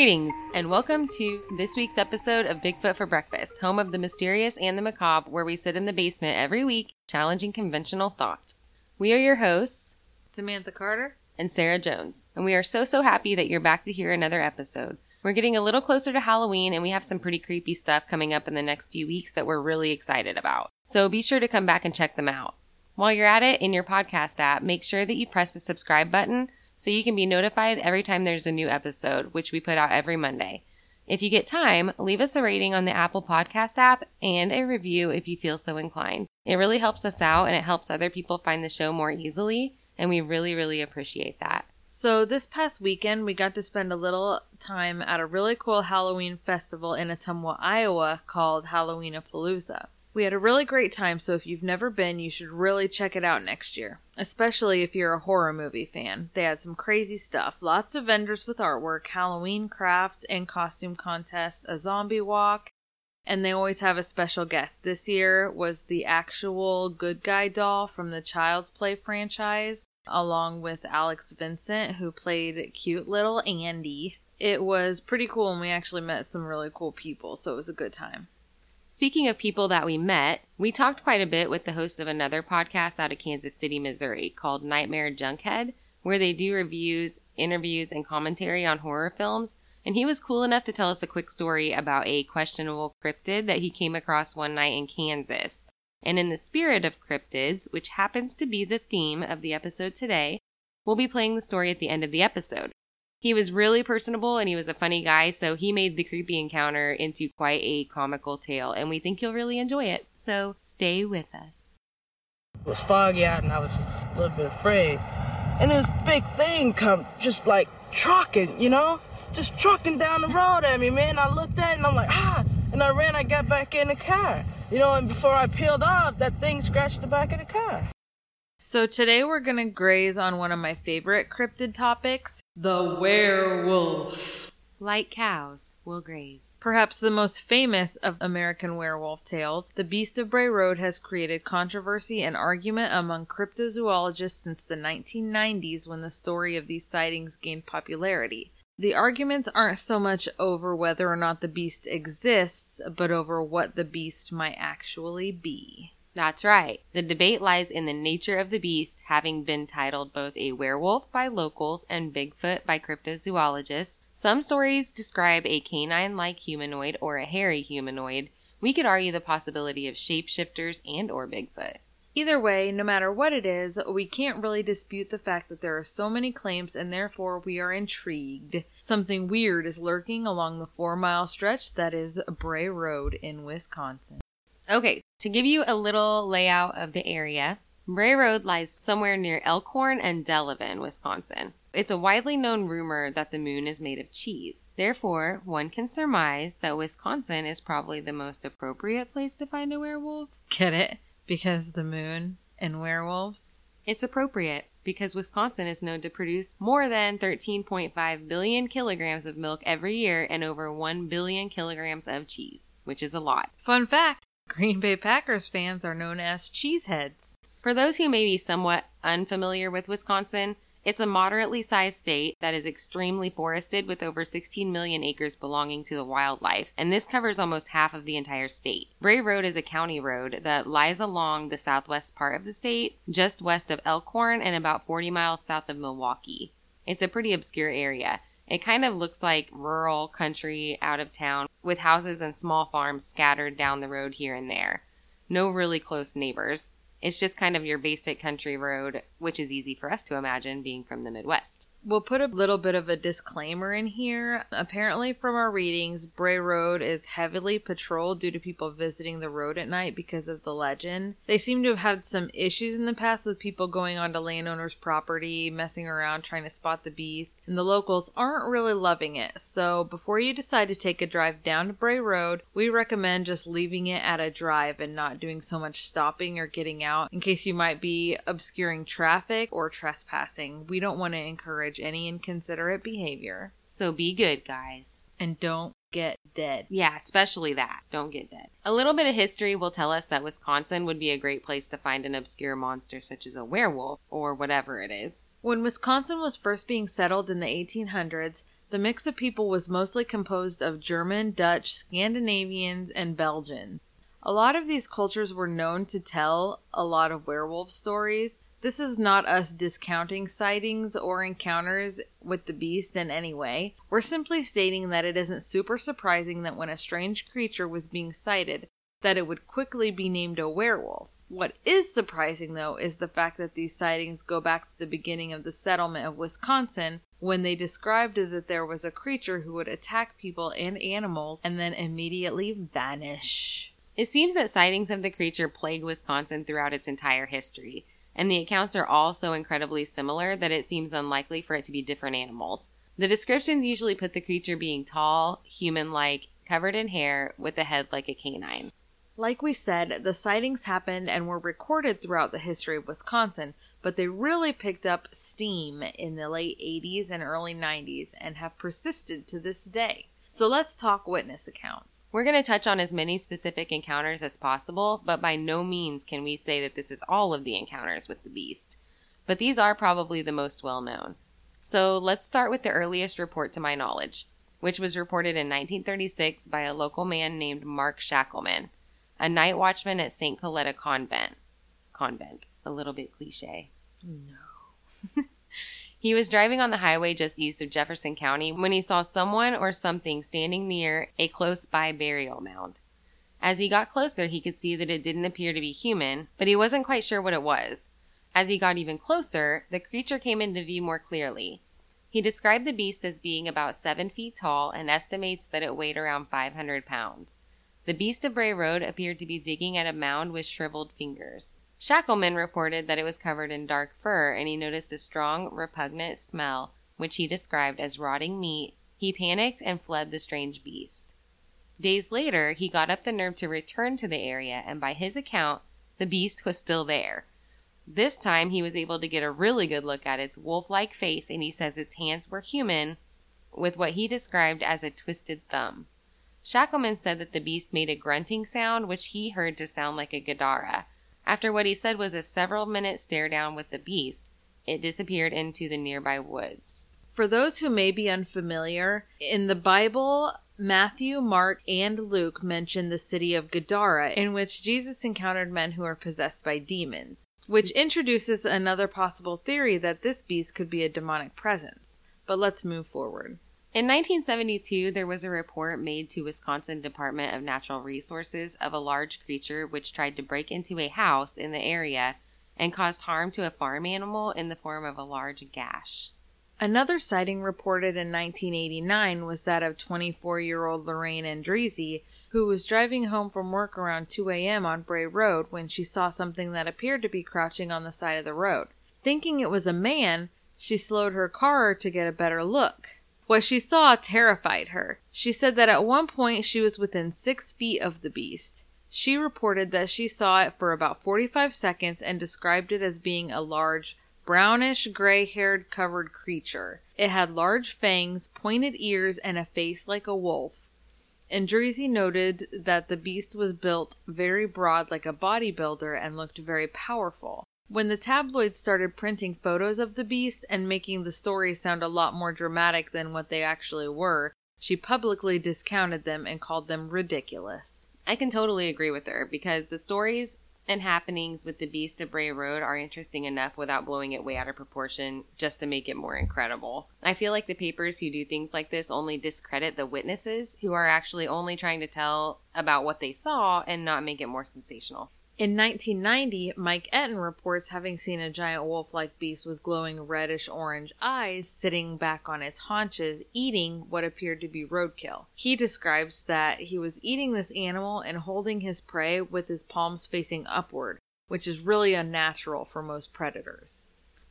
Greetings, and welcome to this week's episode of Bigfoot for Breakfast, home of the mysterious and the macabre, where we sit in the basement every week challenging conventional thought. We are your hosts, Samantha Carter. and Sarah Jones, and we are so, so happy that you're back to hear another episode. We're getting a little closer to Halloween, and we have some pretty creepy stuff coming up in the next few weeks that we're really excited about. So be sure to come back and check them out. While you're at it in your podcast app, make sure that you press the subscribe button so you can be notified every time there's a new episode, which we put out every Monday. If you get time, leave us a rating on the Apple Podcast app and a review if you feel so inclined. It really helps us out and it helps other people find the show more easily, and we really, really appreciate that. So, this past weekend, we got to spend a little time at a really cool Halloween festival in Ottumwa, Iowa called Halloweenapalooza. We had a really great time, so if you've never been, you should really check it out next year, especially if you're a horror movie fan. They had some crazy stuff lots of vendors with artwork, Halloween crafts and costume contests, a zombie walk, and they always have a special guest. This year was the actual good guy doll from the Child's Play franchise, along with Alex Vincent, who played cute little Andy. It was pretty cool, and we actually met some really cool people, so it was a good time. Speaking of people that we met, we talked quite a bit with the host of another podcast out of Kansas City, Missouri called Nightmare Junkhead, where they do reviews, interviews, and commentary on horror films. And he was cool enough to tell us a quick story about a questionable cryptid that he came across one night in Kansas. And in the spirit of cryptids, which happens to be the theme of the episode today, we'll be playing the story at the end of the episode. He was really personable and he was a funny guy, so he made the creepy encounter into quite a comical tale, and we think you'll really enjoy it. So stay with us. It was foggy out and I was a little bit afraid. And this big thing come just like trucking, you know? Just trucking down the road at me, man. I looked at it and I'm like, ah! And I ran, I got back in the car. You know, and before I peeled off, that thing scratched the back of the car. So today we're gonna graze on one of my favorite cryptid topics, the werewolf. Like cows, will graze. Perhaps the most famous of American werewolf tales, The Beast of Bray Road has created controversy and argument among cryptozoologists since the 1990s when the story of these sightings gained popularity. The arguments aren't so much over whether or not the beast exists, but over what the beast might actually be. That's right. The debate lies in the nature of the beast having been titled both a werewolf by locals and Bigfoot by cryptozoologists. Some stories describe a canine like humanoid or a hairy humanoid. We could argue the possibility of shapeshifters and or Bigfoot. Either way, no matter what it is, we can't really dispute the fact that there are so many claims and therefore we are intrigued. Something weird is lurking along the four mile stretch that is Bray Road in Wisconsin. Okay, to give you a little layout of the area, Bray Road lies somewhere near Elkhorn and Delavan, Wisconsin. It's a widely known rumor that the moon is made of cheese. Therefore, one can surmise that Wisconsin is probably the most appropriate place to find a werewolf. Get it? Because the moon and werewolves? It's appropriate because Wisconsin is known to produce more than 13.5 billion kilograms of milk every year and over 1 billion kilograms of cheese, which is a lot. Fun fact Green Bay Packers fans are known as cheeseheads. For those who may be somewhat unfamiliar with Wisconsin, it's a moderately sized state that is extremely forested with over 16 million acres belonging to the wildlife, and this covers almost half of the entire state. Bray Road is a county road that lies along the southwest part of the state, just west of Elkhorn and about 40 miles south of Milwaukee. It's a pretty obscure area. It kind of looks like rural country out of town with houses and small farms scattered down the road here and there. No really close neighbors. It's just kind of your basic country road, which is easy for us to imagine being from the Midwest. We'll put a little bit of a disclaimer in here. Apparently, from our readings, Bray Road is heavily patrolled due to people visiting the road at night because of the legend. They seem to have had some issues in the past with people going onto landowners' property, messing around, trying to spot the beast, and the locals aren't really loving it. So, before you decide to take a drive down to Bray Road, we recommend just leaving it at a drive and not doing so much stopping or getting out in case you might be obscuring traffic or trespassing. We don't want to encourage any inconsiderate behavior. So be good, guys. And don't get dead. Yeah, especially that. Don't get dead. A little bit of history will tell us that Wisconsin would be a great place to find an obscure monster such as a werewolf or whatever it is. When Wisconsin was first being settled in the 1800s, the mix of people was mostly composed of German, Dutch, Scandinavians, and Belgians. A lot of these cultures were known to tell a lot of werewolf stories. This is not us discounting sightings or encounters with the beast in any way. We're simply stating that it isn't super surprising that when a strange creature was being sighted, that it would quickly be named a werewolf. What is surprising, though, is the fact that these sightings go back to the beginning of the settlement of Wisconsin when they described that there was a creature who would attack people and animals and then immediately vanish. It seems that sightings of the creature plague Wisconsin throughout its entire history, and the accounts are all so incredibly similar that it seems unlikely for it to be different animals. The descriptions usually put the creature being tall, human like, covered in hair, with a head like a canine. Like we said, the sightings happened and were recorded throughout the history of Wisconsin, but they really picked up steam in the late 80s and early 90s and have persisted to this day. So let's talk witness account. We're going to touch on as many specific encounters as possible, but by no means can we say that this is all of the encounters with the beast. But these are probably the most well known. So let's start with the earliest report to my knowledge, which was reported in 1936 by a local man named Mark Shackleman, a night watchman at St. Coletta Convent. Convent, a little bit cliche. No. He was driving on the highway just east of Jefferson County when he saw someone or something standing near a close by burial mound. As he got closer, he could see that it didn't appear to be human, but he wasn't quite sure what it was. As he got even closer, the creature came into view more clearly. He described the beast as being about seven feet tall and estimates that it weighed around 500 pounds. The beast of Bray Road appeared to be digging at a mound with shriveled fingers. Shackleman reported that it was covered in dark fur and he noticed a strong, repugnant smell, which he described as rotting meat. He panicked and fled the strange beast. Days later, he got up the nerve to return to the area, and by his account, the beast was still there. This time, he was able to get a really good look at its wolf like face, and he says its hands were human, with what he described as a twisted thumb. Shackleman said that the beast made a grunting sound, which he heard to sound like a Gadara. After what he said was a several minute stare down with the beast, it disappeared into the nearby woods. For those who may be unfamiliar, in the Bible, Matthew, Mark, and Luke mention the city of Gadara, in which Jesus encountered men who are possessed by demons, which introduces another possible theory that this beast could be a demonic presence. But let's move forward. In 1972, there was a report made to Wisconsin Department of Natural Resources of a large creature which tried to break into a house in the area and caused harm to a farm animal in the form of a large gash. Another sighting reported in 1989 was that of 24 year old Lorraine Endrizzi, who was driving home from work around 2 a.m. on Bray Road when she saw something that appeared to be crouching on the side of the road. Thinking it was a man, she slowed her car to get a better look. What she saw terrified her. She said that at one point she was within six feet of the beast. She reported that she saw it for about 45 seconds and described it as being a large, brownish, gray haired covered creature. It had large fangs, pointed ears, and a face like a wolf. Endrizzi noted that the beast was built very broad like a bodybuilder and looked very powerful. When the tabloids started printing photos of the beast and making the stories sound a lot more dramatic than what they actually were, she publicly discounted them and called them ridiculous. I can totally agree with her because the stories and happenings with the Beast of Bray Road are interesting enough without blowing it way out of proportion just to make it more incredible. I feel like the papers who do things like this only discredit the witnesses who are actually only trying to tell about what they saw and not make it more sensational. In 1990, Mike Etten reports having seen a giant wolf like beast with glowing reddish orange eyes sitting back on its haunches, eating what appeared to be roadkill. He describes that he was eating this animal and holding his prey with his palms facing upward, which is really unnatural for most predators.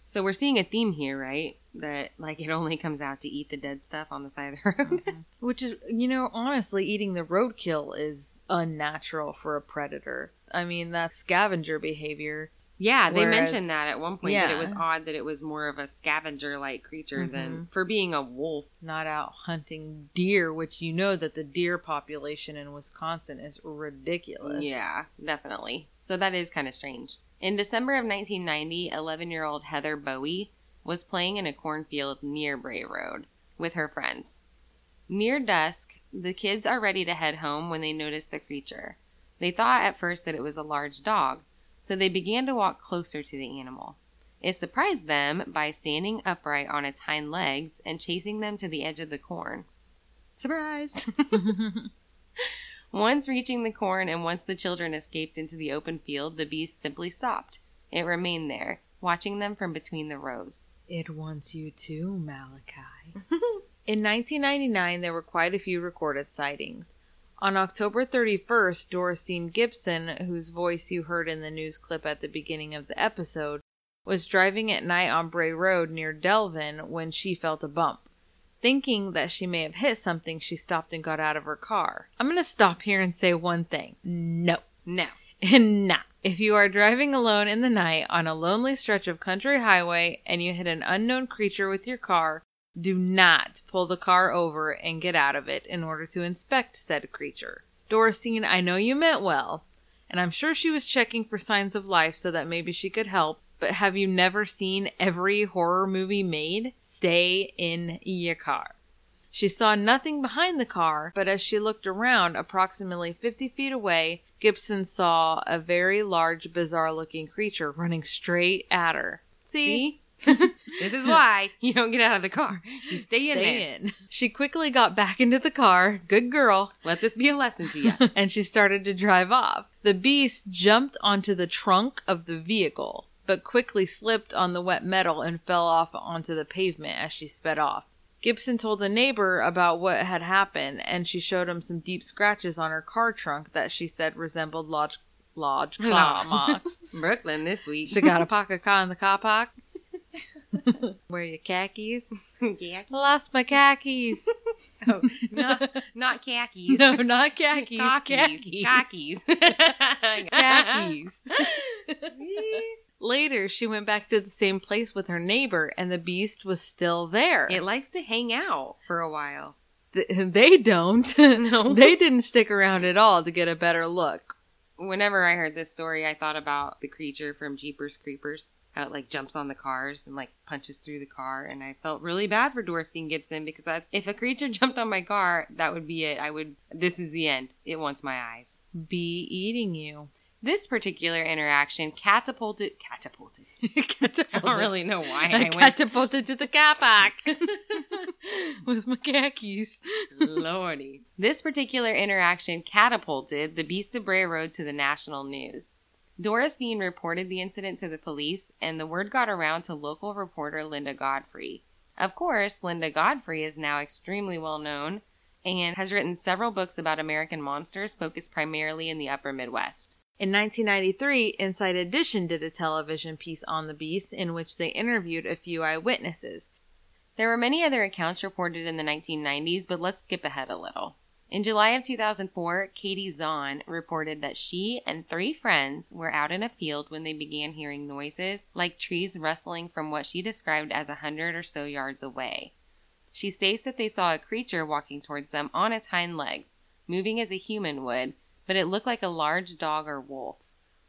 So we're seeing a theme here, right? That like it only comes out to eat the dead stuff on the side of the road. Mm-hmm. Which is, you know, honestly, eating the roadkill is unnatural for a predator. I mean, that's scavenger behavior. Yeah, they Whereas- mentioned that at one point that it was odd that it was more of a scavenger like creature than Mhm. for being a wolf. Not out hunting deer, which you know that the deer population in Wisconsin is ridiculous. Yeah, definitely. So that is kind of strange. In December of 1990, 11 year old Heather Bowey was playing in a cornfield near Bray Road with her friends. Near dusk, the kids are ready to head home when they notice the creature. They thought at first that it was a large dog, so they began to walk closer to the animal. It surprised them by standing upright on its hind legs and chasing them to the edge of the corn. Surprise! Once reaching the corn and once the children escaped into the open field, the beast simply stopped. It remained there, watching them from between the rows. It wants you too, Malachi. In 1999, there were quite a few recorded sightings. On October 31st, Dorothy Gipson, whose voice you heard in the news clip at the beginning of the episode, was driving at night on Bray Road near Delavan when she felt a bump. Thinking that she may have hit something, she stopped and got out of her car. I'm going to stop here and say one thing. No. No. And nah. If you are driving alone in the night on a lonely stretch of country highway and you hit an unknown creature with your car, do not pull the car over and get out of it in order to inspect said creature. Dorcine, I know you meant well, and I'm sure she was checking for signs of life so that maybe she could help, but have you never seen every horror movie made? Stay in your car. She saw nothing behind the car, but as she looked around, approximately 50 feet away, Gipson saw a very large, bizarre looking creature running straight at her. See? this is why you don't get out of the car. You stay, in there. in. She quickly got back into the car. Good girl. Let this be a lesson to you. and she started to drive off. The beast jumped onto the trunk of the vehicle, but quickly slipped on the wet metal and fell off onto the pavement as she sped off. Gipson told a neighbor about what had happened, and she showed him some deep scratches on her car trunk that she said resembled lodge lodge claw marks. Brooklyn this week. She got a pocket car in the car park. Wear your khakis. yeah. Lost my khakis. Oh, not, not khakis. no, not khakis. Khakis. Khakis. Khakis. khakis. Later, she went back to the same place with her neighbor, and the beast was still there. It likes to hang out for a while. Th- they don't. No. they didn't stick around at all to get a better look. Whenever I heard this story, I thought about the creature from Jeepers Creepers. How it like jumps on the cars and like punches through the car, and I felt really bad for Dorothy Gipson because that's if a creature jumped on my car, that would be it. I would. This is the end. It wants my eyes. Be eating you. This particular interaction catapulted catapulted. catapulted. I don't really know why I I went catapulted to the car park with my khakis. Lordy. This particular interaction catapulted the Beast of Bray Road to the national news. Doristine reported the incident to the police, and the word got around to local reporter Linda Godfrey. Of course, Linda Godfrey is now extremely well known and has written several books about American monsters focused primarily in the upper Midwest. In 1993, Inside Edition did a television piece on the beast in which they interviewed a few eyewitnesses. There were many other accounts reported in the 1990s, but let's skip ahead a little. In July of 2004, Katie Zahn reported that she and three friends were out in a field when they began hearing noises like trees rustling from what she described as a hundred or so yards away. She states that they saw a creature walking towards them on its hind legs, moving as a human would, but it looked like a large dog or wolf.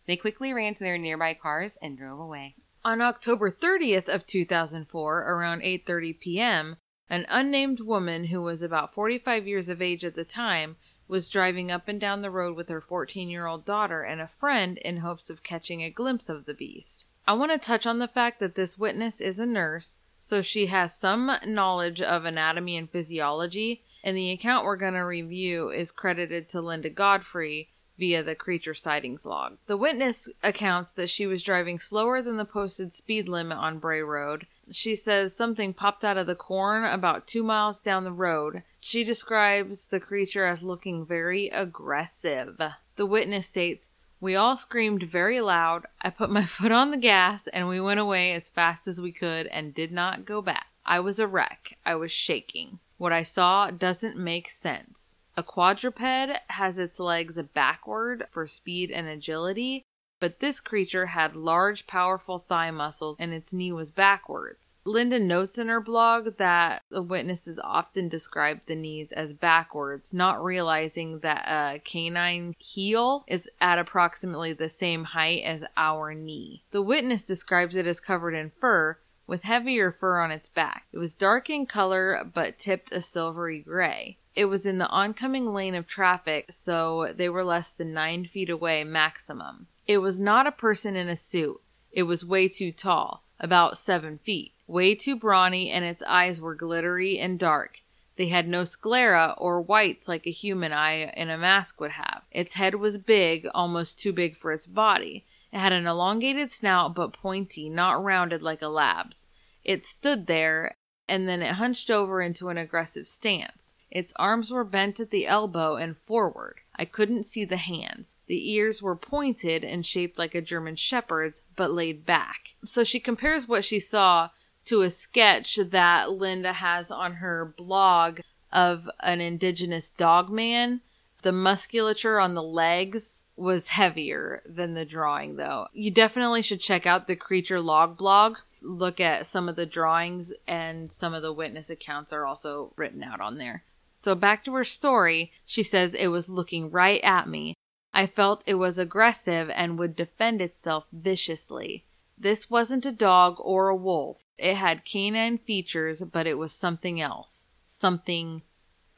They quickly ran to their nearby cars and drove away. On October 30th of 2004, around 8:30 p.m., an unnamed woman who was about 45 years of age at the time was driving up and down the road with her 14-year-old daughter and a friend in hopes of catching a glimpse of the beast. I want to touch on the fact that this witness is a nurse, so she has some knowledge of anatomy and physiology, and the account we're going to review is credited to Linda Godfrey via the creature sightings log. The witness accounts that she was driving slower than the posted speed limit on Bray Road. She says something popped out of the corn about two miles down the road. She describes the creature as looking very aggressive. The witness states, We all screamed very loud. I put my foot on the gas and we went away as fast as we could and did not go back. I was a wreck. I was shaking. What I saw doesn't make sense. A quadruped has its legs backward for speed and agility, but this creature had large, powerful thigh muscles and its knee was backwards. Linda notes in her blog that the witnesses often describe the knees as backwards, not realizing that a canine heel is at approximately the same height as our knee. The witness describes it as covered in fur, with heavier fur on its back. It was dark in color but tipped a silvery gray. It was in the oncoming lane of traffic, so they were less than nine feet away maximum. It was not a person in a suit. It was way too tall, about seven feet, way too brawny, and its eyes were glittery and dark. They had no sclera or whites like a human eye in a mask would have. Its head was big, almost too big for its body. It had an elongated snout but pointy, not rounded like a lab's. It stood there, and then it hunched over into an aggressive stance. Its arms were bent at the elbow and forward. I couldn't see the hands. The ears were pointed and shaped like a German shepherd's, but laid back. So she compares what she saw to a sketch that Linda has on her blog of an indigenous dog man. The musculature on the legs was heavier than the drawing, though. You definitely should check out the creature log blog. Look at some of the drawings, and some of the witness accounts are also written out on there. So, back to her story, she says it was looking right at me. I felt it was aggressive and would defend itself viciously. This wasn't a dog or a wolf. It had canine features, but it was something else. Something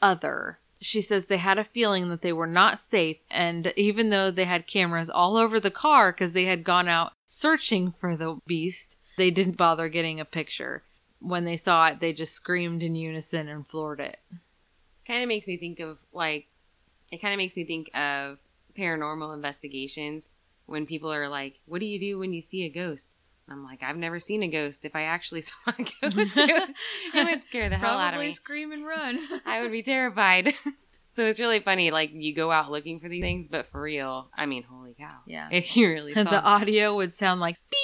other. She says they had a feeling that they were not safe, and even though they had cameras all over the car because they had gone out searching for the beast, they didn't bother getting a picture. When they saw it, they just screamed in unison and floored it. Kind of makes me think of like, it kind of makes me think of paranormal investigations when people are like, "What do you do when you see a ghost?" I'm like, I've never seen a ghost. If I actually saw a ghost, it would, it would scare the hell out of Probably me. scream and run. I would be terrified. so it's really funny. Like you go out looking for these things, but for real, I mean, holy cow! Yeah. If you really saw the audio would sound like beep.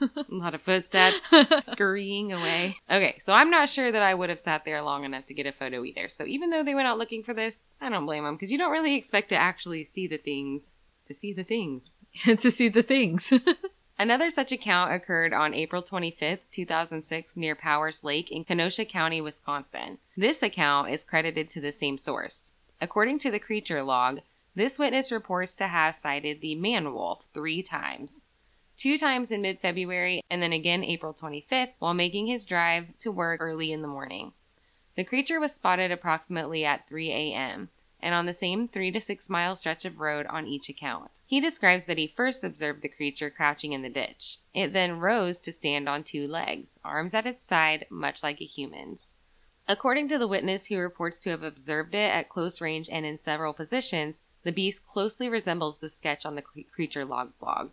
A lot of footsteps scurrying away. Okay, so I'm not sure that I would have sat there long enough to get a photo either. So even though they went out looking for this, I don't blame them because you don't really expect to actually see the things to see the things. to see the things. Another such account occurred on April 25th, 2006, near Powers Lake in Kenosha County, Wisconsin. This account is credited to the same source. According to the creature log, this witness reports to have sighted the man wolf three times. Two times in mid February, and then again April 25th while making his drive to work early in the morning. The creature was spotted approximately at 3 a.m. and on the same 3 to 6 mile stretch of road on each account. He describes that he first observed the creature crouching in the ditch. It then rose to stand on two legs, arms at its side, much like a human's. According to the witness who reports to have observed it at close range and in several positions, the beast closely resembles the sketch on the creature log blog.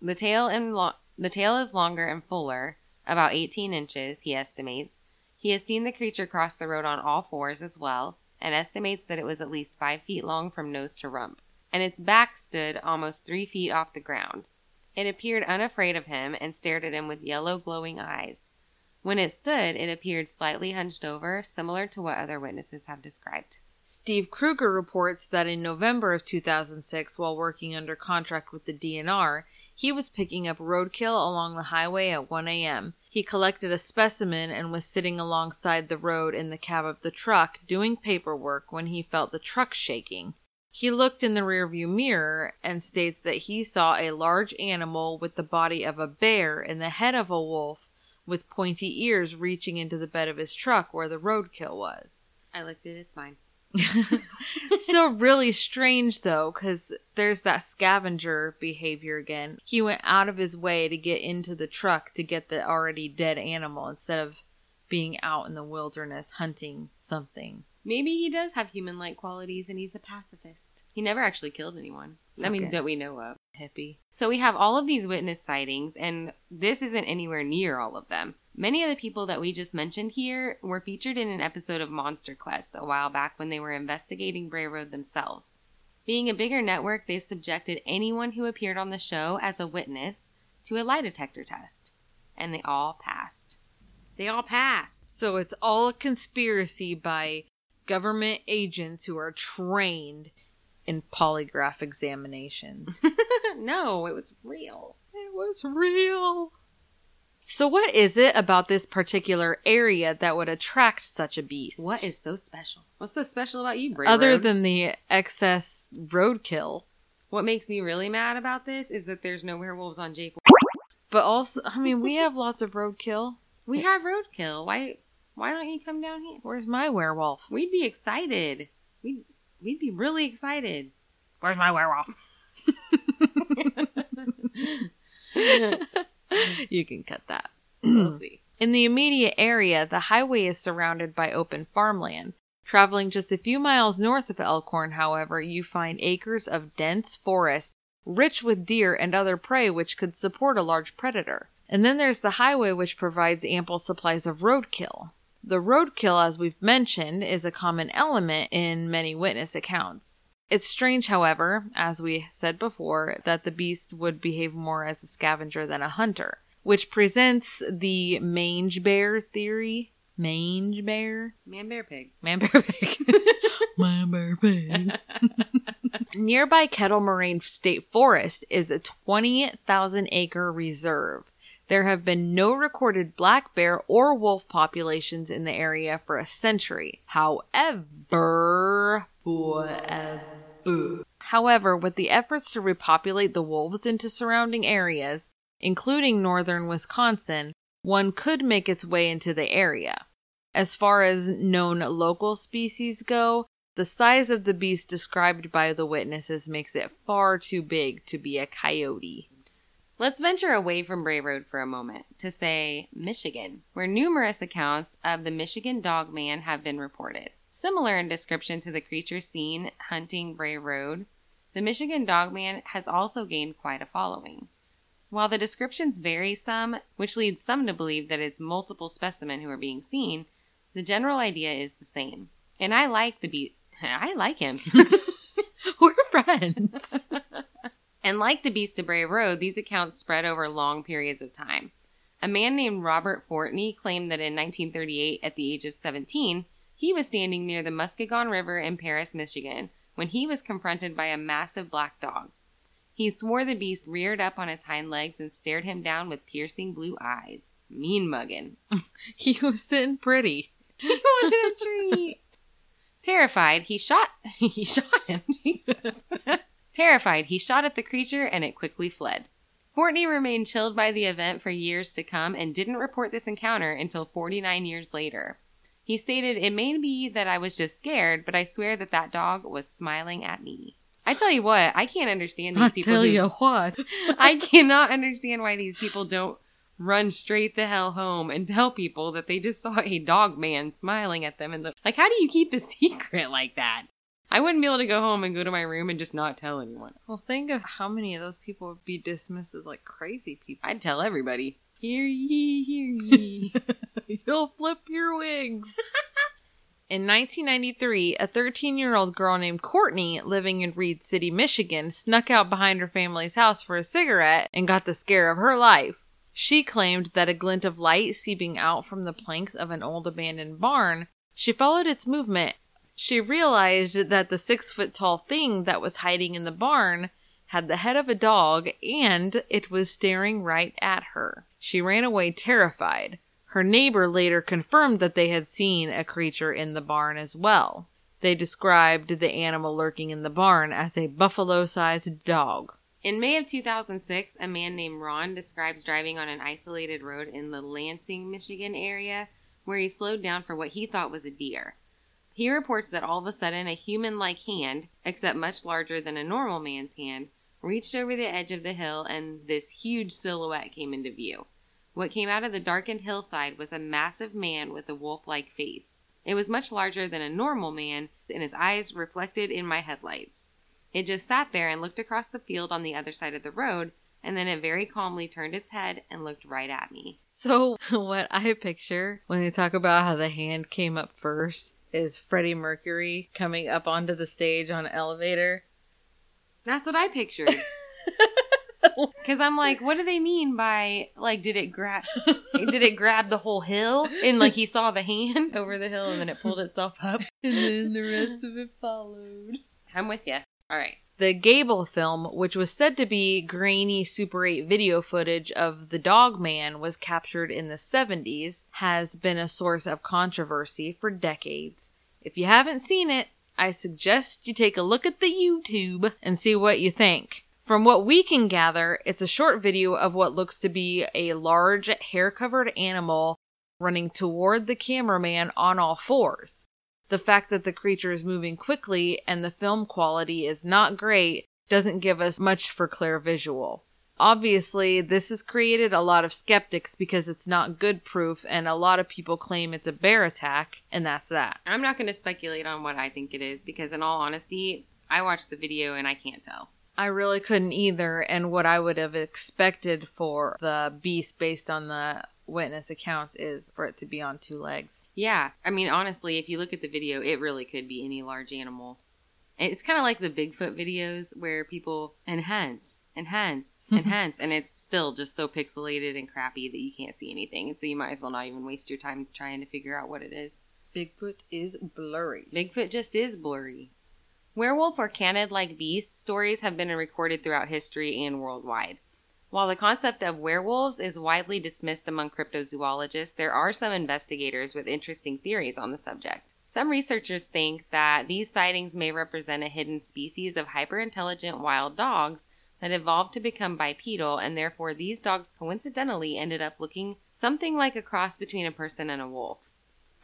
The tail and lo- the tail is longer and fuller, about 18 inches, he estimates. He has seen the creature cross the road on all fours as well, and estimates that it was at least five feet long from nose to rump, and its back stood almost three feet off the ground. It appeared unafraid of him and stared at him with yellow glowing eyes. When it stood, it appeared slightly hunched over, similar to what other witnesses have described. Steve Krueger reports that in November of 2006, while working under contract with the DNR, he was picking up roadkill along the highway at 1 a.m. He collected a specimen and was sitting alongside the road in the cab of the truck doing paperwork when he felt the truck shaking. He looked in the rearview mirror and states that he saw a large animal with the body of a bear and the head of a wolf with pointy ears reaching into the bed of his truck where the roadkill was. I looked at it, it's fine. Still really strange though, because there's that scavenger behavior again. He went out of his way to get into the truck to get the already dead animal instead of being out in the wilderness hunting something. Maybe he does have human like qualities and he's a pacifist. He never actually killed anyone. I mean, that we know of. Hippie. So we have all of these witness sightings, and this isn't anywhere near all of them. Many of the people that we just mentioned here were featured in an episode of Monster Quest a while back when they were investigating Bray Road themselves. Being a bigger network, they subjected anyone who appeared on the show as a witness to a lie detector test, and they all passed. They all passed. So it's all a conspiracy by government agents who are trained in polygraph examinations. no, it was real. it was real. So, what is it about this particular area that would attract such a beast? What is so special? What's so special about you, Bray other Road? than the excess roadkill? what makes me really mad about this is that there's no werewolves on Jake. But also, I mean, we have lots of roadkill. We have roadkill. Why? Why don't you come down here? Where's my werewolf? We'd be excited. We'd we'd be really excited. Where's my werewolf? you can cut that. we'll see. In the immediate area, the highway is surrounded by open farmland. Traveling just a few miles north of Elkhorn, however, you find acres of dense forest, rich with deer and other prey which could support a large predator. And then there's the highway, which provides ample supplies of roadkill. The roadkill, as we've mentioned, is a common element in many witness accounts. It's strange, however, as we said before, that the beast would behave more as a scavenger than a hunter, which presents the mange bear theory. Mange bear? Man, bear, pig. Man bear pig. Man bear pig. Nearby Kettle Moraine State Forest is a 20,000 acre reserve. There have been no recorded black bear or wolf populations in the area for a century. However, forever. However, with the efforts to repopulate the wolves into surrounding areas, including northern Wisconsin, one could make its way into the area. As far as known local species go, the size of the beast described by the witnesses makes it far too big to be a coyote. Let's venture away from Bray Road for a moment to say Michigan, where numerous accounts of the Michigan Dog Man have been reported. Similar in description to the creature seen hunting Bray Road, the Michigan Dog Man has also gained quite a following. While the descriptions vary some, which leads some to believe that it's multiple specimen who are being seen, the general idea is the same. And I like the be I like him. We're friends. And like the Beast of Bray Road, these accounts spread over long periods of time. A man named Robert Fortney claimed that in 1938, at the age of 17, he was standing near the Muskegon River in Paris, Michigan, when he was confronted by a massive black dog. He swore the beast reared up on its hind legs and stared him down with piercing blue eyes. Mean muggin'. he was sitting pretty. He wanted a treat. Terrified, he shot. He shot him. Terrified, he shot at the creature and it quickly fled. Fortney remained chilled by the event for years to come and didn't report this encounter until 49 years later. He stated, It may be that I was just scared, but I swear that that dog was smiling at me. I tell you what, I can't understand these I people. tell who- you what. I cannot understand why these people don't run straight the hell home and tell people that they just saw a dog man smiling at them and the, like how do you keep a secret like that? I wouldn't be able to go home and go to my room and just not tell anyone. Well, think of how many of those people would be dismissed as like crazy people. I'd tell everybody. Hear ye, hear ye. You'll flip your wigs. In 1993, a 13 year old girl named Courtney, living in Reed City, Michigan, snuck out behind her family's house for a cigarette and got the scare of her life. She claimed that a glint of light seeping out from the planks of an old abandoned barn, she followed its movement. She realized that the six foot tall thing that was hiding in the barn had the head of a dog and it was staring right at her. She ran away terrified. Her neighbor later confirmed that they had seen a creature in the barn as well. They described the animal lurking in the barn as a buffalo sized dog. In May of 2006, a man named Ron describes driving on an isolated road in the Lansing, Michigan area where he slowed down for what he thought was a deer. He reports that all of a sudden a human like hand, except much larger than a normal man's hand, reached over the edge of the hill and this huge silhouette came into view. What came out of the darkened hillside was a massive man with a wolf like face. It was much larger than a normal man, and his eyes reflected in my headlights. It just sat there and looked across the field on the other side of the road, and then it very calmly turned its head and looked right at me. So, what I picture when they talk about how the hand came up first is Freddie Mercury coming up onto the stage on an elevator. That's what I pictured. Because I'm like, what do they mean by like, did it grab, did it grab the whole hill and like he saw the hand over the hill and then it pulled itself up? And then the rest of it followed. I'm with you. All right. The Gable film, which was said to be grainy Super 8 video footage of the Dog Man, was captured in the 70s, has been a source of controversy for decades. If you haven't seen it, I suggest you take a look at the YouTube and see what you think. From what we can gather, it's a short video of what looks to be a large, hair covered animal running toward the cameraman on all fours. The fact that the creature is moving quickly and the film quality is not great doesn't give us much for clear visual. Obviously, this has created a lot of skeptics because it's not good proof, and a lot of people claim it's a bear attack, and that's that. I'm not going to speculate on what I think it is because, in all honesty, I watched the video and I can't tell. I really couldn't either, and what I would have expected for the beast based on the witness accounts is for it to be on two legs. Yeah, I mean, honestly, if you look at the video, it really could be any large animal. It's kind of like the Bigfoot videos where people enhance, enhance, mm-hmm. enhance, and it's still just so pixelated and crappy that you can't see anything. And so you might as well not even waste your time trying to figure out what it is. Bigfoot is blurry. Bigfoot just is blurry. Werewolf or canid like beasts stories have been recorded throughout history and worldwide. While the concept of werewolves is widely dismissed among cryptozoologists, there are some investigators with interesting theories on the subject. Some researchers think that these sightings may represent a hidden species of hyperintelligent wild dogs that evolved to become bipedal, and therefore these dogs coincidentally ended up looking something like a cross between a person and a wolf.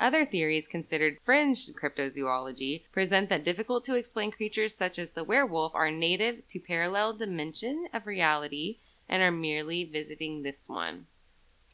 Other theories considered fringe cryptozoology present that difficult to explain creatures such as the werewolf are native to parallel dimension of reality and are merely visiting this one.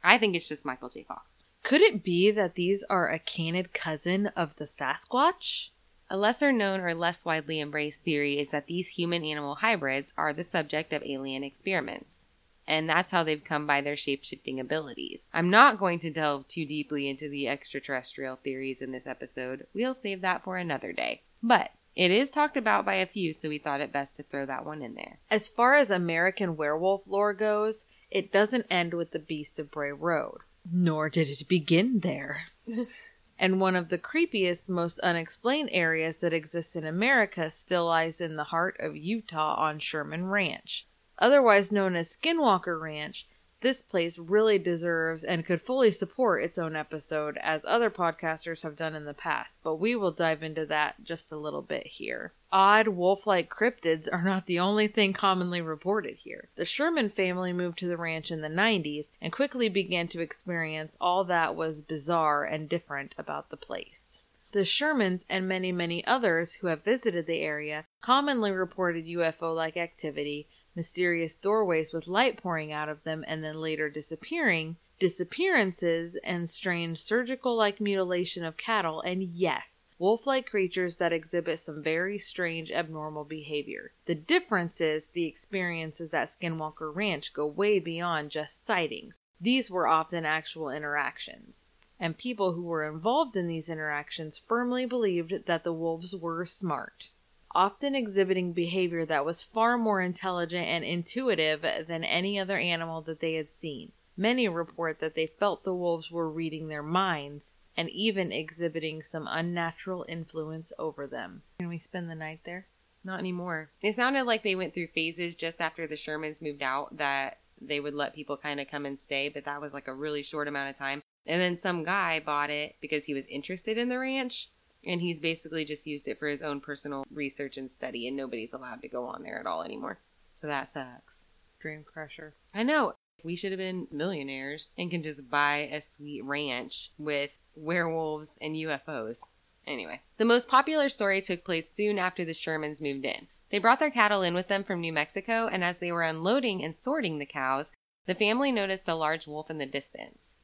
I think it's just Michael J. Fox. Could it be that these are a canid cousin of the Sasquatch? A lesser known or less widely embraced theory is that these human animal hybrids are the subject of alien experiments. And that's how they've come by their shape shifting abilities. I'm not going to delve too deeply into the extraterrestrial theories in this episode. We'll save that for another day. But it is talked about by a few, so we thought it best to throw that one in there. As far as American werewolf lore goes, it doesn't end with the Beast of Bray Road. Nor did it begin there. and one of the creepiest, most unexplained areas that exists in America still lies in the heart of Utah on Sherman Ranch. Otherwise known as Skinwalker Ranch, this place really deserves and could fully support its own episode, as other podcasters have done in the past, but we will dive into that just a little bit here. Odd wolf like cryptids are not the only thing commonly reported here. The Sherman family moved to the ranch in the 90s and quickly began to experience all that was bizarre and different about the place. The Shermans and many, many others who have visited the area commonly reported UFO like activity mysterious doorways with light pouring out of them and then later disappearing, disappearances, and strange surgical like mutilation of cattle, and yes, wolf like creatures that exhibit some very strange abnormal behavior. The difference is the experiences at Skinwalker Ranch go way beyond just sightings. These were often actual interactions. And people who were involved in these interactions firmly believed that the wolves were smart often exhibiting behavior that was far more intelligent and intuitive than any other animal that they had seen. Many report that they felt the wolves were reading their minds and even exhibiting some unnatural influence over them. Can we spend the night there? Not anymore. It sounded like they went through phases just after the Shermans moved out that they would let people kind of come and stay, but that was like a really short amount of time. And then some guy bought it because he was interested in the ranch and he's basically just used it for his own personal research and study, and nobody's allowed to go on there at all anymore. So that sucks. Dream crusher. I know. We should have been millionaires and can just buy a sweet ranch with werewolves and UFOs. Anyway, the most popular story took place soon after the Shermans moved in. They brought their cattle in with them from New Mexico, and as they were unloading and sorting the cows, the family noticed a large wolf in the distance.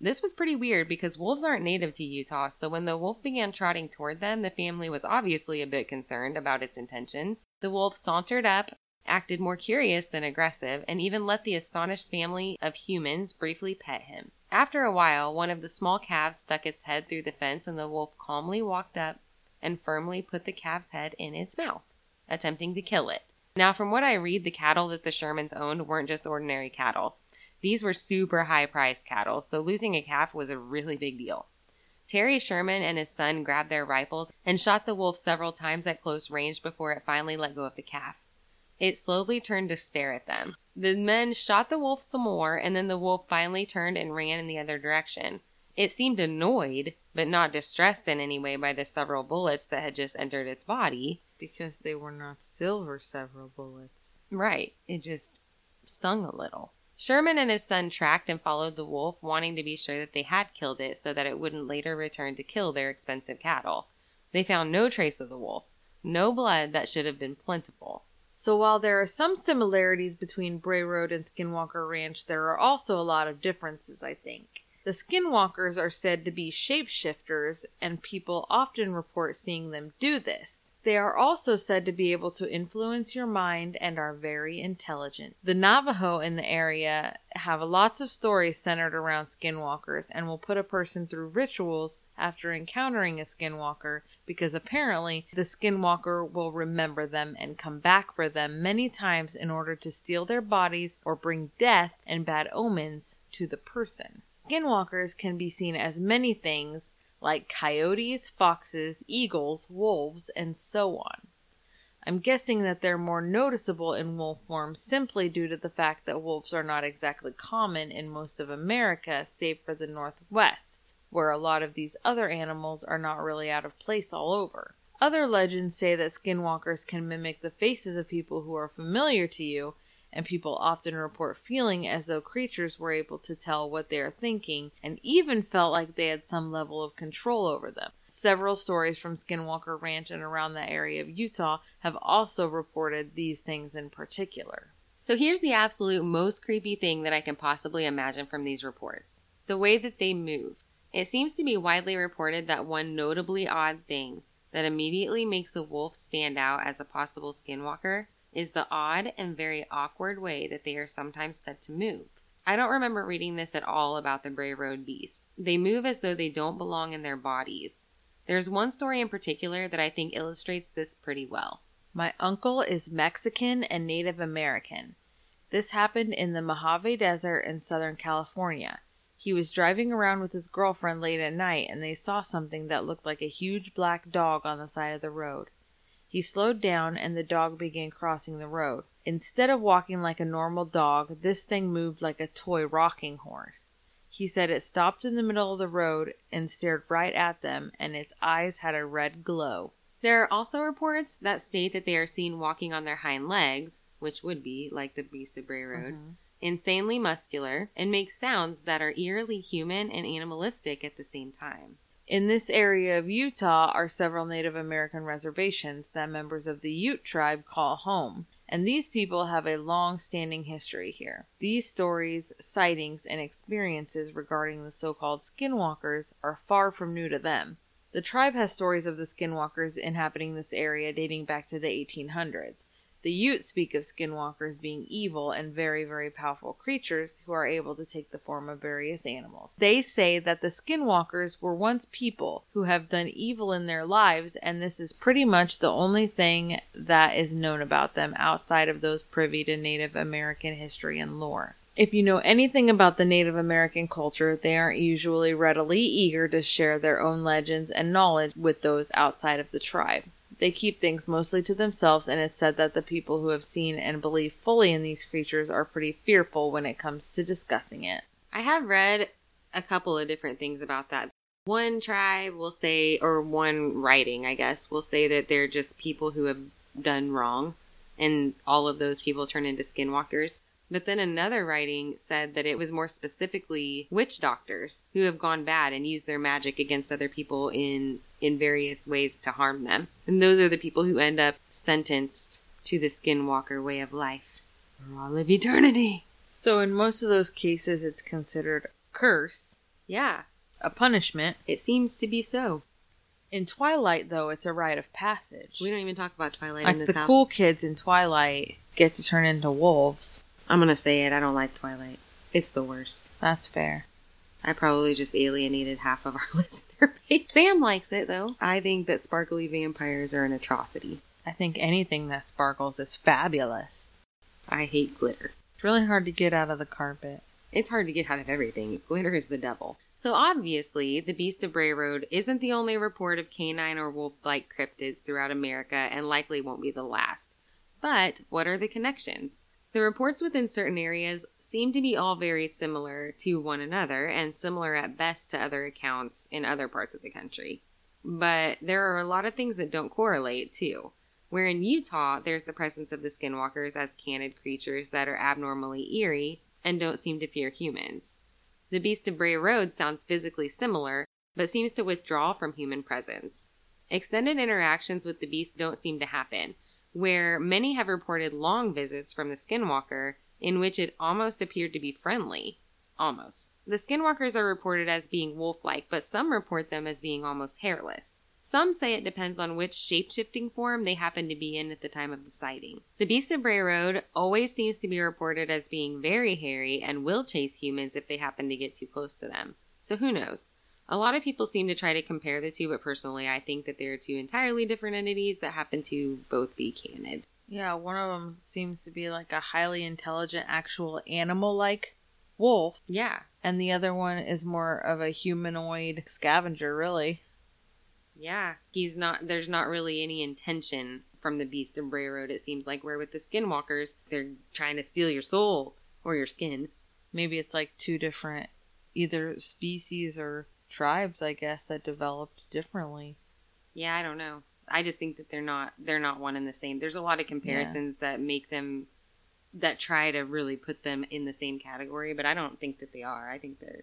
This was pretty weird because wolves aren't native to Utah, so when the wolf began trotting toward them, the family was obviously a bit concerned about its intentions. The wolf sauntered up, acted more curious than aggressive, and even let the astonished family of humans briefly pet him. After a while, one of the small calves stuck its head through the fence, and the wolf calmly walked up and firmly put the calf's head in its mouth, attempting to kill it. Now, from what I read, the cattle that the Shermans owned weren't just ordinary cattle. These were super high priced cattle, so losing a calf was a really big deal. Terry Sherman and his son grabbed their rifles and shot the wolf several times at close range before it finally let go of the calf. It slowly turned to stare at them. The men shot the wolf some more, and then the wolf finally turned and ran in the other direction. It seemed annoyed, but not distressed in any way by the several bullets that had just entered its body. Because they were not silver several bullets. Right. It just stung a little. Sherman and his son tracked and followed the wolf, wanting to be sure that they had killed it so that it wouldn't later return to kill their expensive cattle. They found no trace of the wolf, no blood that should have been plentiful. So while there are some similarities between Bray Road and Skinwalker Ranch, there are also a lot of differences, I think. The Skinwalkers are said to be shapeshifters, and people often report seeing them do this. They are also said to be able to influence your mind and are very intelligent. The Navajo in the area have lots of stories centered around skinwalkers and will put a person through rituals after encountering a skinwalker because apparently the skinwalker will remember them and come back for them many times in order to steal their bodies or bring death and bad omens to the person. Skinwalkers can be seen as many things like coyotes, foxes, eagles, wolves, and so on. I'm guessing that they're more noticeable in wolf form simply due to the fact that wolves are not exactly common in most of America, save for the Northwest, where a lot of these other animals are not really out of place all over. Other legends say that skinwalkers can mimic the faces of people who are familiar to you, and people often report feeling as though creatures were able to tell what they are thinking and even felt like they had some level of control over them. Several stories from Skinwalker Ranch and around the area of Utah have also reported these things in particular. So here's the absolute most creepy thing that I can possibly imagine from these reports the way that they move. It seems to be widely reported that one notably odd thing that immediately makes a wolf stand out as a possible skinwalker is the odd and very awkward way that they are sometimes said to move. I don't remember reading this at all about the Bray Road beast. They move as though they don't belong in their bodies. There's one story in particular that I think illustrates this pretty well. My uncle is Mexican and Native American. This happened in the Mojave Desert in Southern California. He was driving around with his girlfriend late at night and they saw something that looked like a huge black dog on the side of the road. He slowed down and the dog began crossing the road. Instead of walking like a normal dog, this thing moved like a toy rocking horse. He said it stopped in the middle of the road and stared right at them, and its eyes had a red glow. There are also reports that state that they are seen walking on their hind legs, which would be like the beast of Bray Road, Mhm. insanely muscular, and make sounds that are eerily human and animalistic at the same time. In this area of Utah are several Native American reservations that members of the Ute tribe call home, and these people have a long standing history here. These stories, sightings, and experiences regarding the so called skinwalkers are far from new to them. The tribe has stories of the skinwalkers inhabiting this area dating back to the 1800s. The Utes speak of skinwalkers being evil and very, very powerful creatures who are able to take the form of various animals. They say that the skinwalkers were once people who have done evil in their lives, and this is pretty much the only thing that is known about them outside of those privy to Native American history and lore. If you know anything about the Native American culture, they aren't usually readily eager to share their own legends and knowledge with those outside of the tribe. They keep things mostly to themselves, and it's said that the people who have seen and believe fully in these creatures are pretty fearful when it comes to discussing it. I have read a couple of different things about that. One tribe will say, or one writing, I guess, will say that they're just people who have done wrong, and all of those people turn into skinwalkers. But then another writing said that it was more specifically witch doctors who have gone bad and used their magic against other people in in various ways to harm them. And those are the people who end up sentenced to the skinwalker way of life for all of eternity. So, in most of those cases, it's considered a curse, Yeah, a punishment. it seems to be so. In Twilight, though, it's a rite of passage. We don't even talk about Twilight in like this the house. cool kids in Twilight get to turn into wolves. I'm gonna say it. I don't like Twilight. It's the worst. That's fair. I probably just alienated half of our listener base. Sam likes it though. I think that sparkly vampires are an atrocity. I think anything that sparkles is fabulous. I hate glitter. It's really hard to get out of the carpet. It's hard to get out of everything. Glitter is the devil. So obviously, the Beast of Bray Road isn't the only report of canine or wolf-like cryptids throughout America and likely won't be the last. But what are the connections? The reports within certain areas seem to be all very similar to one another and similar at best to other accounts in other parts of the country. But there are a lot of things that don't correlate too. Where in Utah, there's the presence of the skinwalkers as canid creatures that are abnormally eerie and don't seem to fear humans. The Beast of Bray Road sounds physically similar, but seems to withdraw from human presence. Extended interactions with the beast don't seem to happen, where many have reported long visits from the skinwalker in which it almost appeared to be friendly. Almost. The skinwalkers are reported as being wolf like, but some report them as being almost hairless. Some say it depends on which shape-shifting form they happen to be in at the time of the sighting. The Beast of Bray Road always seems to be reported as being very hairy and will chase humans if they happen to get too close to them. So who knows? A lot of people seem to try to compare the two, but personally I think that they are two entirely different entities that happen to both be canid. Yeah, one of them seems to be like a highly intelligent, actual animal like wolf, Yeah, and the other one is more of a humanoid scavenger, really. yeah. He's not, there's not really any intention from the Beast of Bray Road, it seems like, where with the skinwalkers, they're trying to steal your soul or your skin. Maybe it's like two different either species or tribes, I guess, that developed differently. Yeah, I don't know. I just think that they're not they're not one and the same. There's a lot of comparisons that make them that try to really put them in the same category, but I don't think that they are. I think they're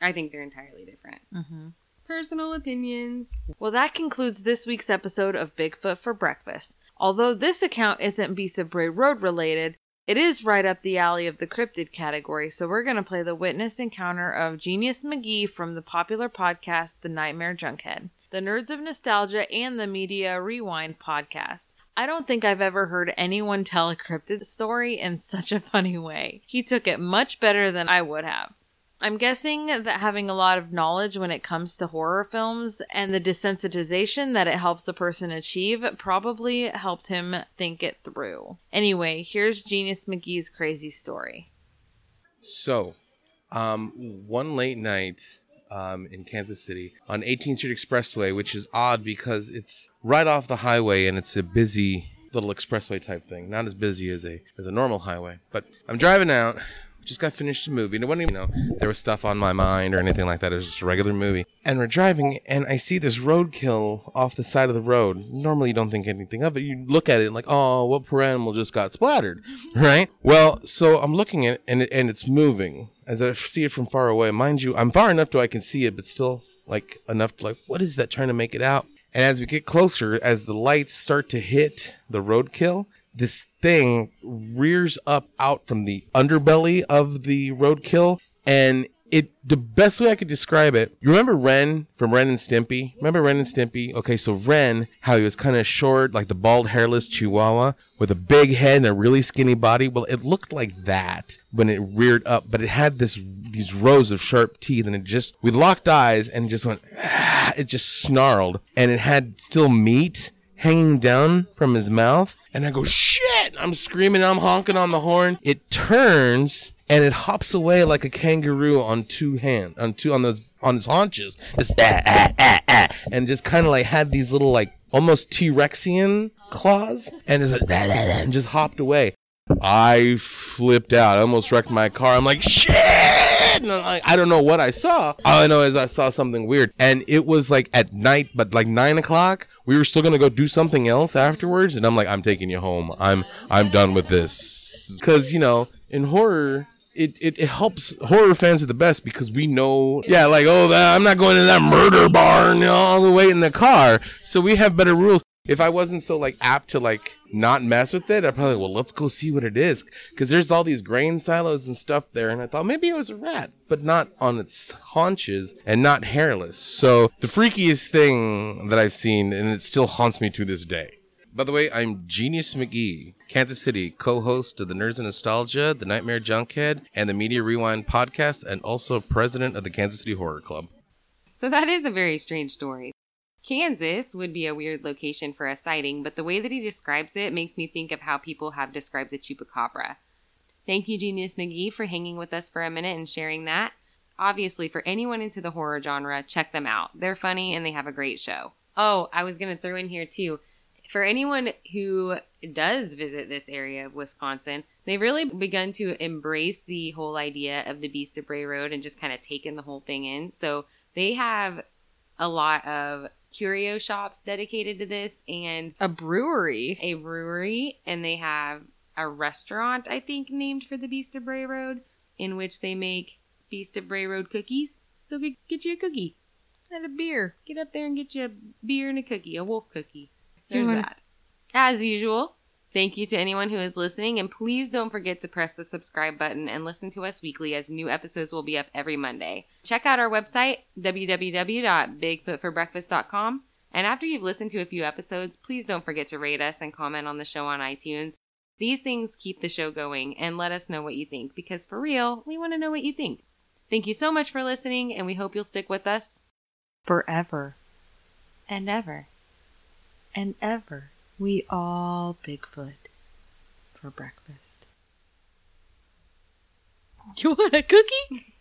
I think they're entirely different. Mm-hmm. Personal opinions. Well, that concludes this week's episode of Bigfoot for Breakfast. Although this account isn't Beast of Bray Road related, it is right up the alley of the cryptid category, so we're going to play the witness encounter of Genius McGee from the popular podcast The Nightmare Junkhead, the Nerds of Nostalgia, and the Media Rewind podcast. I don't think I've ever heard anyone tell a cryptid story in such a funny way. He took it much better than I would have. I'm guessing that having a lot of knowledge when it comes to horror films and the desensitization that it helps a person achieve probably helped him think it through. Anyway, here's Genius McGee's crazy story. So, um, one late night um, in Kansas City on 18th Street Expressway, which is odd because it's right off the highway and it's a busy little expressway type thing. Not as busy as a as a normal highway. But I'm driving out. Just got finished a movie. And it wasn't even, you know, there was stuff on my mind or anything like that. It was just a regular movie. And we're driving, and I see this roadkill off the side of the road. Normally, you don't think anything of it. You look at it and like, oh, what poor animal just got splattered, right? Well, so I'm looking at it, and, it, and it's moving as I see it from far away. Mind you, I'm far enough to I can see it, but still, like, enough to, like, what is that trying to make it out? And as we get closer, as the lights start to hit the roadkill, this thing rears up out from the underbelly of the roadkill and it the best way I could describe it, you remember Ren from Ren and Stimpy? Remember Ren and Stimpy? Okay, so Ren, how he was kind of short, like the bald hairless chihuahua with a big head and a really skinny body. Well, it looked like that when it reared up, but it had this these rows of sharp teeth, and it just we locked eyes and it just went. Ah, it just snarled, and it had still meat hanging down from his mouth. And I go, shit! I'm screaming, I'm honking on the horn. It turns and it hops away like a kangaroo on two hand, on two, on those, on its haunches. Just, ah, ah, ah, ah, and just kind of like had these little like almost T-Rexian claws and it's like, "Ah, ah, ah," and just hopped away. I flipped out. I almost wrecked my car. I'm like, shit! And I'm like, I don't know what I saw. All I know is I saw something weird. And it was like at night, but like nine o'clock. We were still gonna go do something else afterwards. And I'm like, I'm taking you home. I'm I'm done with this. Cause, you know, in horror, it, it, it helps horror fans are the best because we know yeah like oh i'm not going to that murder barn you know, all the way in the car so we have better rules if i wasn't so like apt to like not mess with it i'd probably well let's go see what it is because there's all these grain silos and stuff there and i thought maybe it was a rat but not on its haunches and not hairless so the freakiest thing that i've seen and it still haunts me to this day by the way, I'm Genius McGee, Kansas City, co host of the Nerds and Nostalgia, the Nightmare Junkhead, and the Media Rewind podcast, and also president of the Kansas City Horror Club. So that is a very strange story. Kansas would be a weird location for a sighting, but the way that he describes it makes me think of how people have described the chupacabra. Thank you, Genius McGee, for hanging with us for a minute and sharing that. Obviously, for anyone into the horror genre, check them out. They're funny and they have a great show. Oh, I was going to throw in here too. For anyone who does visit this area of Wisconsin, they've really begun to embrace the whole idea of the Beast of Bray Road and just kind of taken the whole thing in. So they have a lot of curio shops dedicated to this and A brewery. a brewery and they have a restaurant I think named for the Beast of Bray Road in which they make Beast of Bray Road cookies. So get, get you a cookie. And a beer. Get up there and get you a beer and a cookie, a wolf cookie. There's that. As usual, thank you to anyone who is listening and please don't forget to press the subscribe button and listen to us weekly as new episodes will be up every Monday. Check out our website www.bigfootforbreakfast.com and after you've listened to a few episodes, please don't forget to rate us and comment on the show on iTunes. These things keep the show going and let us know what you think because for real, we want to know what you think. Thank you so much for listening and we hope you'll stick with us Forever and ever. and ever. We all Bigfoot for breakfast. You want a cookie?